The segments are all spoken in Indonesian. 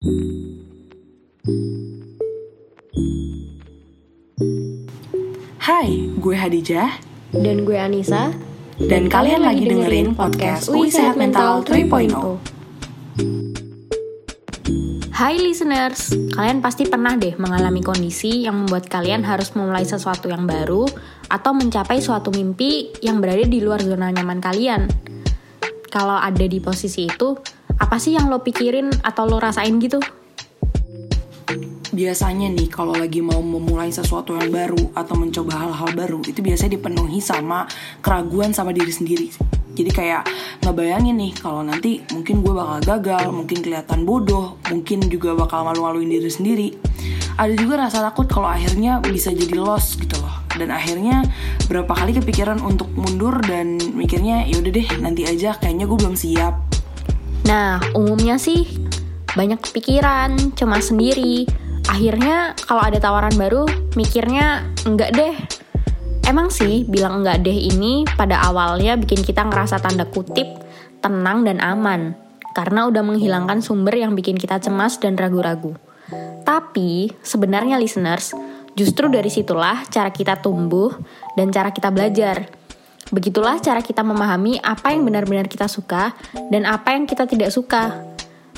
Hai, gue Hadijah Dan gue Anissa dan kalian lagi dengerin podcast UI Sehat Mental 3.0. Hai listeners, kalian pasti pernah deh mengalami kondisi yang membuat kalian harus memulai sesuatu yang baru atau mencapai suatu mimpi yang berada di luar zona nyaman kalian. Kalau ada di posisi itu, apa sih yang lo pikirin atau lo rasain gitu? Biasanya nih kalau lagi mau memulai sesuatu yang baru atau mencoba hal-hal baru itu biasanya dipenuhi sama keraguan sama diri sendiri. Jadi kayak ngebayangin nih kalau nanti mungkin gue bakal gagal, mungkin kelihatan bodoh, mungkin juga bakal malu-maluin diri sendiri. Ada juga rasa takut kalau akhirnya bisa jadi lost gitu loh. Dan akhirnya berapa kali kepikiran untuk mundur dan mikirnya yaudah deh nanti aja kayaknya gue belum siap. Nah, umumnya sih banyak pikiran, cemas sendiri, akhirnya kalau ada tawaran baru mikirnya enggak deh Emang sih bilang enggak deh ini pada awalnya bikin kita ngerasa tanda kutip tenang dan aman karena udah menghilangkan sumber yang bikin kita cemas dan ragu-ragu. Tapi sebenarnya listeners, justru dari situlah cara kita tumbuh dan cara kita belajar. Begitulah cara kita memahami apa yang benar-benar kita suka dan apa yang kita tidak suka.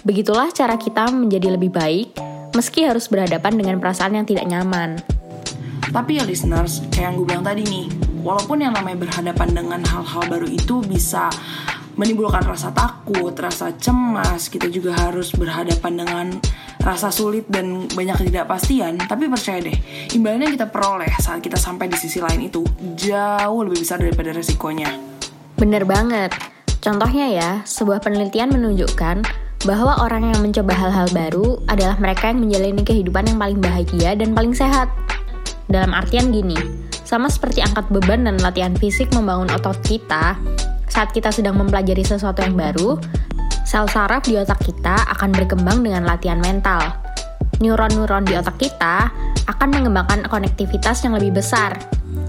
Begitulah cara kita menjadi lebih baik meski harus berhadapan dengan perasaan yang tidak nyaman. Tapi ya listeners, kayak yang gue bilang tadi nih, walaupun yang namanya berhadapan dengan hal-hal baru itu bisa menimbulkan rasa takut, rasa cemas, kita juga harus berhadapan dengan rasa sulit dan banyak ketidakpastian, tapi percaya deh, imbalan yang kita peroleh saat kita sampai di sisi lain itu jauh lebih besar daripada resikonya. Bener banget. Contohnya ya, sebuah penelitian menunjukkan bahwa orang yang mencoba hal-hal baru adalah mereka yang menjalani kehidupan yang paling bahagia dan paling sehat. Dalam artian gini, sama seperti angkat beban dan latihan fisik membangun otot kita, saat kita sedang mempelajari sesuatu yang baru, sel saraf di otak kita akan berkembang dengan latihan mental. Neuron-neuron di otak kita akan mengembangkan konektivitas yang lebih besar.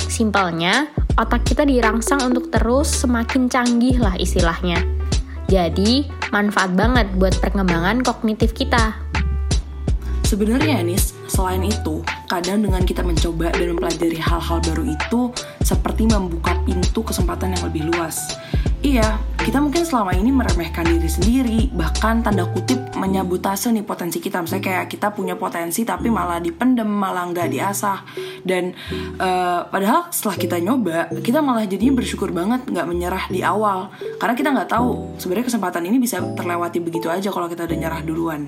Simpelnya, otak kita dirangsang untuk terus semakin canggih lah istilahnya. Jadi, manfaat banget buat perkembangan kognitif kita. Sebenarnya Nis, selain itu, kadang dengan kita mencoba dan mempelajari hal-hal baru itu seperti membuka pintu kesempatan yang lebih luas. Iya, kita mungkin selama ini meremehkan diri sendiri, bahkan tanda kutip menyabotase nih potensi kita. Misalnya kayak kita punya potensi tapi malah dipendem, malah nggak diasah. Dan uh, padahal setelah kita nyoba, kita malah jadinya bersyukur banget nggak menyerah di awal. Karena kita nggak tahu sebenarnya kesempatan ini bisa terlewati begitu aja kalau kita udah nyerah duluan.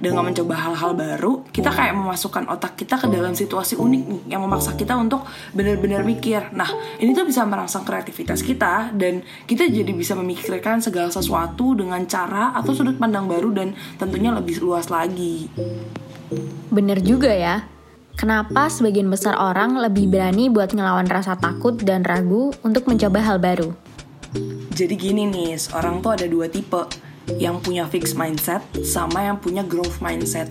Dengan mencoba hal-hal baru, kita kayak memasukkan otak kita ke dalam situasi unik nih yang memaksa kita untuk benar-benar mikir. Nah, ini tuh bisa merangsang kreativitas kita dan kita jadi bisa memikirkan segala sesuatu dengan cara atau sudut pandang baru dan tentunya lebih luas lagi. Bener juga ya. Kenapa sebagian besar orang lebih berani buat ngelawan rasa takut dan ragu untuk mencoba hal baru? Jadi gini nih, orang tuh ada dua tipe. Yang punya fixed mindset sama yang punya growth mindset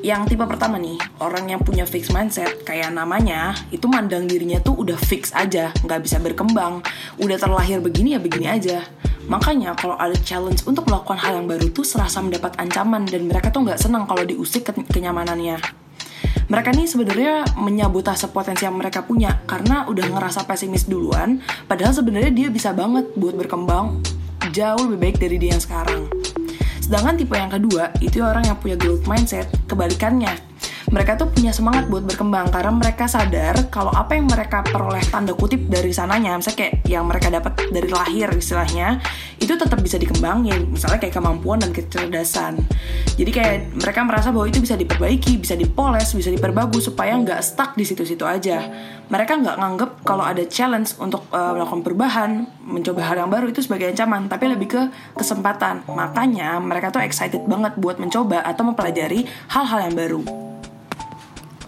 yang tipe pertama nih, orang yang punya fixed mindset, kayak namanya, itu mandang dirinya tuh udah fix aja, nggak bisa berkembang. Udah terlahir begini ya begini aja. Makanya kalau ada challenge untuk melakukan hal yang baru tuh serasa mendapat ancaman dan mereka tuh nggak senang kalau diusik ke kenyamanannya. Mereka nih sebenarnya menyabotase potensi yang mereka punya karena udah ngerasa pesimis duluan, padahal sebenarnya dia bisa banget buat berkembang jauh lebih baik dari dia yang sekarang. Sedangkan tipe yang kedua, itu orang yang punya growth mindset, kebalikannya. Mereka tuh punya semangat buat berkembang karena mereka sadar kalau apa yang mereka peroleh tanda kutip dari sananya, misalnya kayak yang mereka dapat dari lahir istilahnya, itu tetap bisa dikembangin, misalnya kayak kemampuan dan kecerdasan. Jadi kayak mereka merasa bahwa itu bisa diperbaiki, bisa dipoles, bisa diperbagus supaya nggak stuck di situ-situ aja. Mereka nggak nganggep kalau ada challenge untuk uh, melakukan perubahan, mencoba hal yang baru itu sebagai ancaman, tapi lebih ke kesempatan. Makanya mereka tuh excited banget buat mencoba atau mempelajari hal-hal yang baru.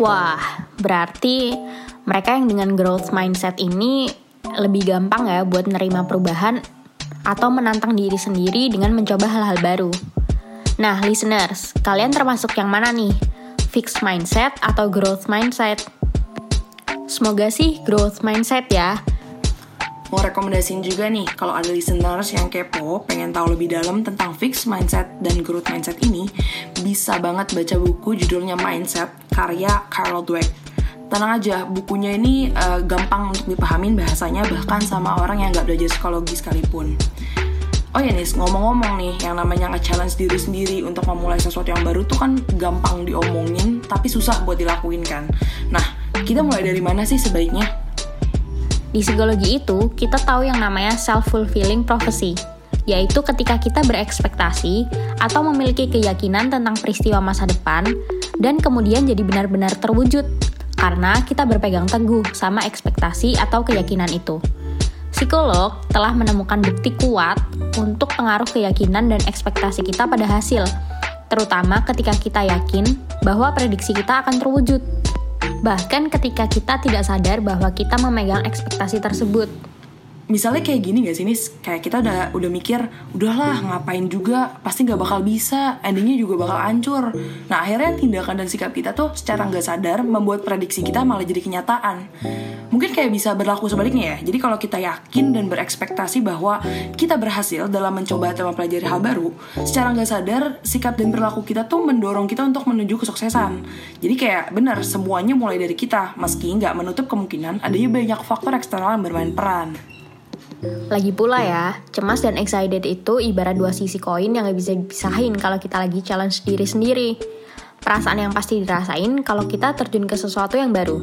Wah, berarti mereka yang dengan growth mindset ini lebih gampang ya buat nerima perubahan atau menantang diri sendiri dengan mencoba hal-hal baru. Nah, listeners, kalian termasuk yang mana nih? Fixed mindset atau growth mindset? Semoga sih growth mindset ya. mau rekomendasiin juga nih kalau ada listeners yang kepo pengen tahu lebih dalam tentang fixed mindset dan growth mindset ini bisa banget baca buku judulnya Mindset karya Carol Dweck tenang aja bukunya ini uh, gampang untuk dipahamin bahasanya bahkan sama orang yang nggak belajar psikologi sekalipun Oh ya nih, ngomong-ngomong nih, yang namanya nge-challenge diri sendiri untuk memulai sesuatu yang baru tuh kan gampang diomongin, tapi susah buat dilakuin kan. Nah, kita mulai dari mana sih sebaiknya? Di psikologi itu, kita tahu yang namanya self-fulfilling prophecy, yaitu ketika kita berekspektasi atau memiliki keyakinan tentang peristiwa masa depan, dan kemudian jadi benar-benar terwujud, karena kita berpegang teguh sama ekspektasi atau keyakinan itu. Psikolog telah menemukan bukti kuat untuk pengaruh keyakinan dan ekspektasi kita pada hasil, terutama ketika kita yakin bahwa prediksi kita akan terwujud. Bahkan ketika kita tidak sadar bahwa kita memegang ekspektasi tersebut misalnya kayak gini gak sih nih kayak kita udah udah mikir udahlah ngapain juga? Pasti nggak bakal bisa. Endingnya juga bakal hancur. Nah akhirnya tindakan dan sikap kita tuh secara nggak sadar membuat prediksi kita malah jadi kenyataan. Mungkin kayak bisa berlaku sebaliknya ya. Jadi kalau kita yakin dan berekspektasi bahwa kita berhasil dalam mencoba atau mempelajari hal baru secara nggak sadar sikap dan perilaku kita tuh mendorong kita untuk menuju kesuksesan. Jadi kayak benar semuanya mulai dari kita. Meski nggak menutup kemungkinan adanya banyak faktor eksternal yang bermain peran lagi pula ya, cemas dan excited itu ibarat dua sisi koin yang gak bisa dipisahin kalau kita lagi challenge diri sendiri. Perasaan yang pasti dirasain kalau kita terjun ke sesuatu yang baru.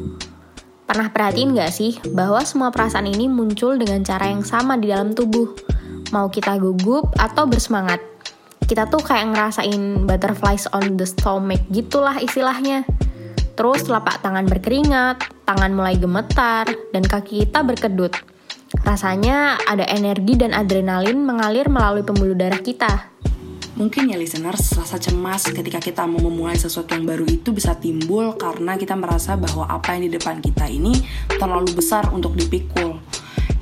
Pernah perhatiin gak sih bahwa semua perasaan ini muncul dengan cara yang sama di dalam tubuh? Mau kita gugup atau bersemangat? Kita tuh kayak ngerasain butterflies on the stomach gitulah istilahnya. Terus telapak tangan berkeringat, tangan mulai gemetar, dan kaki kita berkedut Rasanya ada energi dan adrenalin mengalir melalui pembuluh darah kita. Mungkin ya listeners, rasa cemas ketika kita mau memulai sesuatu yang baru itu bisa timbul karena kita merasa bahwa apa yang di depan kita ini terlalu besar untuk dipikul.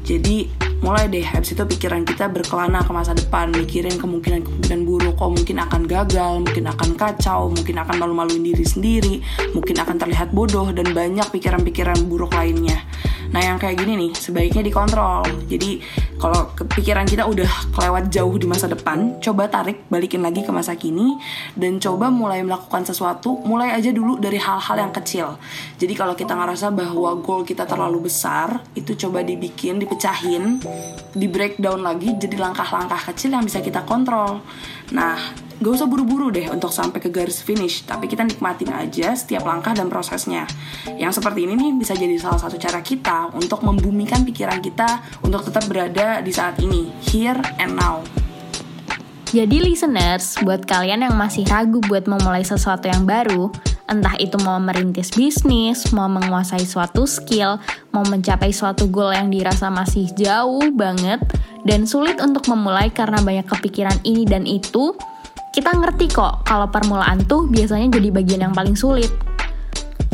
Jadi mulai deh habis itu pikiran kita berkelana ke masa depan mikirin kemungkinan-kemungkinan buruk kok mungkin akan gagal mungkin akan kacau mungkin akan malu-maluin diri sendiri mungkin akan terlihat bodoh dan banyak pikiran-pikiran buruk lainnya Nah yang kayak gini nih sebaiknya dikontrol. Jadi kalau kepikiran kita udah kelewat jauh di masa depan, coba tarik balikin lagi ke masa kini dan coba mulai melakukan sesuatu. Mulai aja dulu dari hal-hal yang kecil. Jadi kalau kita ngerasa bahwa goal kita terlalu besar, itu coba dibikin, dipecahin, di breakdown lagi jadi langkah-langkah kecil yang bisa kita kontrol. Nah gak usah buru-buru deh untuk sampai ke garis finish, tapi kita nikmatin aja setiap langkah dan prosesnya. Yang seperti ini nih bisa jadi salah satu cara kita untuk membumikan pikiran kita untuk tetap berada di saat ini, here and now. Jadi listeners, buat kalian yang masih ragu buat memulai sesuatu yang baru, entah itu mau merintis bisnis, mau menguasai suatu skill, mau mencapai suatu goal yang dirasa masih jauh banget, dan sulit untuk memulai karena banyak kepikiran ini dan itu, kita ngerti kok kalau permulaan tuh biasanya jadi bagian yang paling sulit.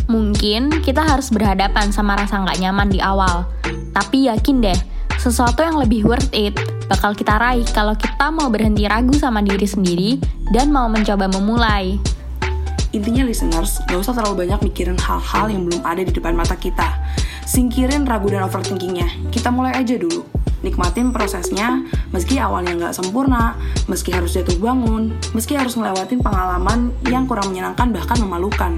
Mungkin kita harus berhadapan sama rasa nggak nyaman di awal, tapi yakin deh, sesuatu yang lebih worth it bakal kita raih kalau kita mau berhenti ragu sama diri sendiri dan mau mencoba memulai. Intinya listeners, gak usah terlalu banyak mikirin hal-hal yang belum ada di depan mata kita. Singkirin ragu dan overthinkingnya, kita mulai aja dulu nikmatin prosesnya meski awalnya nggak sempurna, meski harus jatuh bangun, meski harus ngelewatin pengalaman yang kurang menyenangkan bahkan memalukan.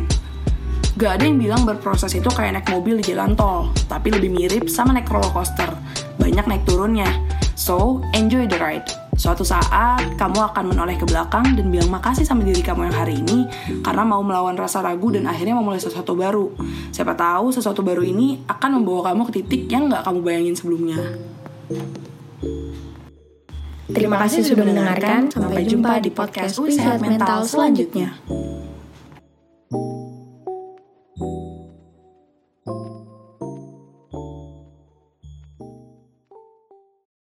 Gak ada yang bilang berproses itu kayak naik mobil di jalan tol, tapi lebih mirip sama naik roller coaster. Banyak naik turunnya. So, enjoy the ride. Suatu saat, kamu akan menoleh ke belakang dan bilang makasih sama diri kamu yang hari ini karena mau melawan rasa ragu dan akhirnya memulai sesuatu baru. Siapa tahu sesuatu baru ini akan membawa kamu ke titik yang nggak kamu bayangin sebelumnya. Terima kasih sudah mendengarkan. Sampai jumpa di podcast Wisat Mental selanjutnya.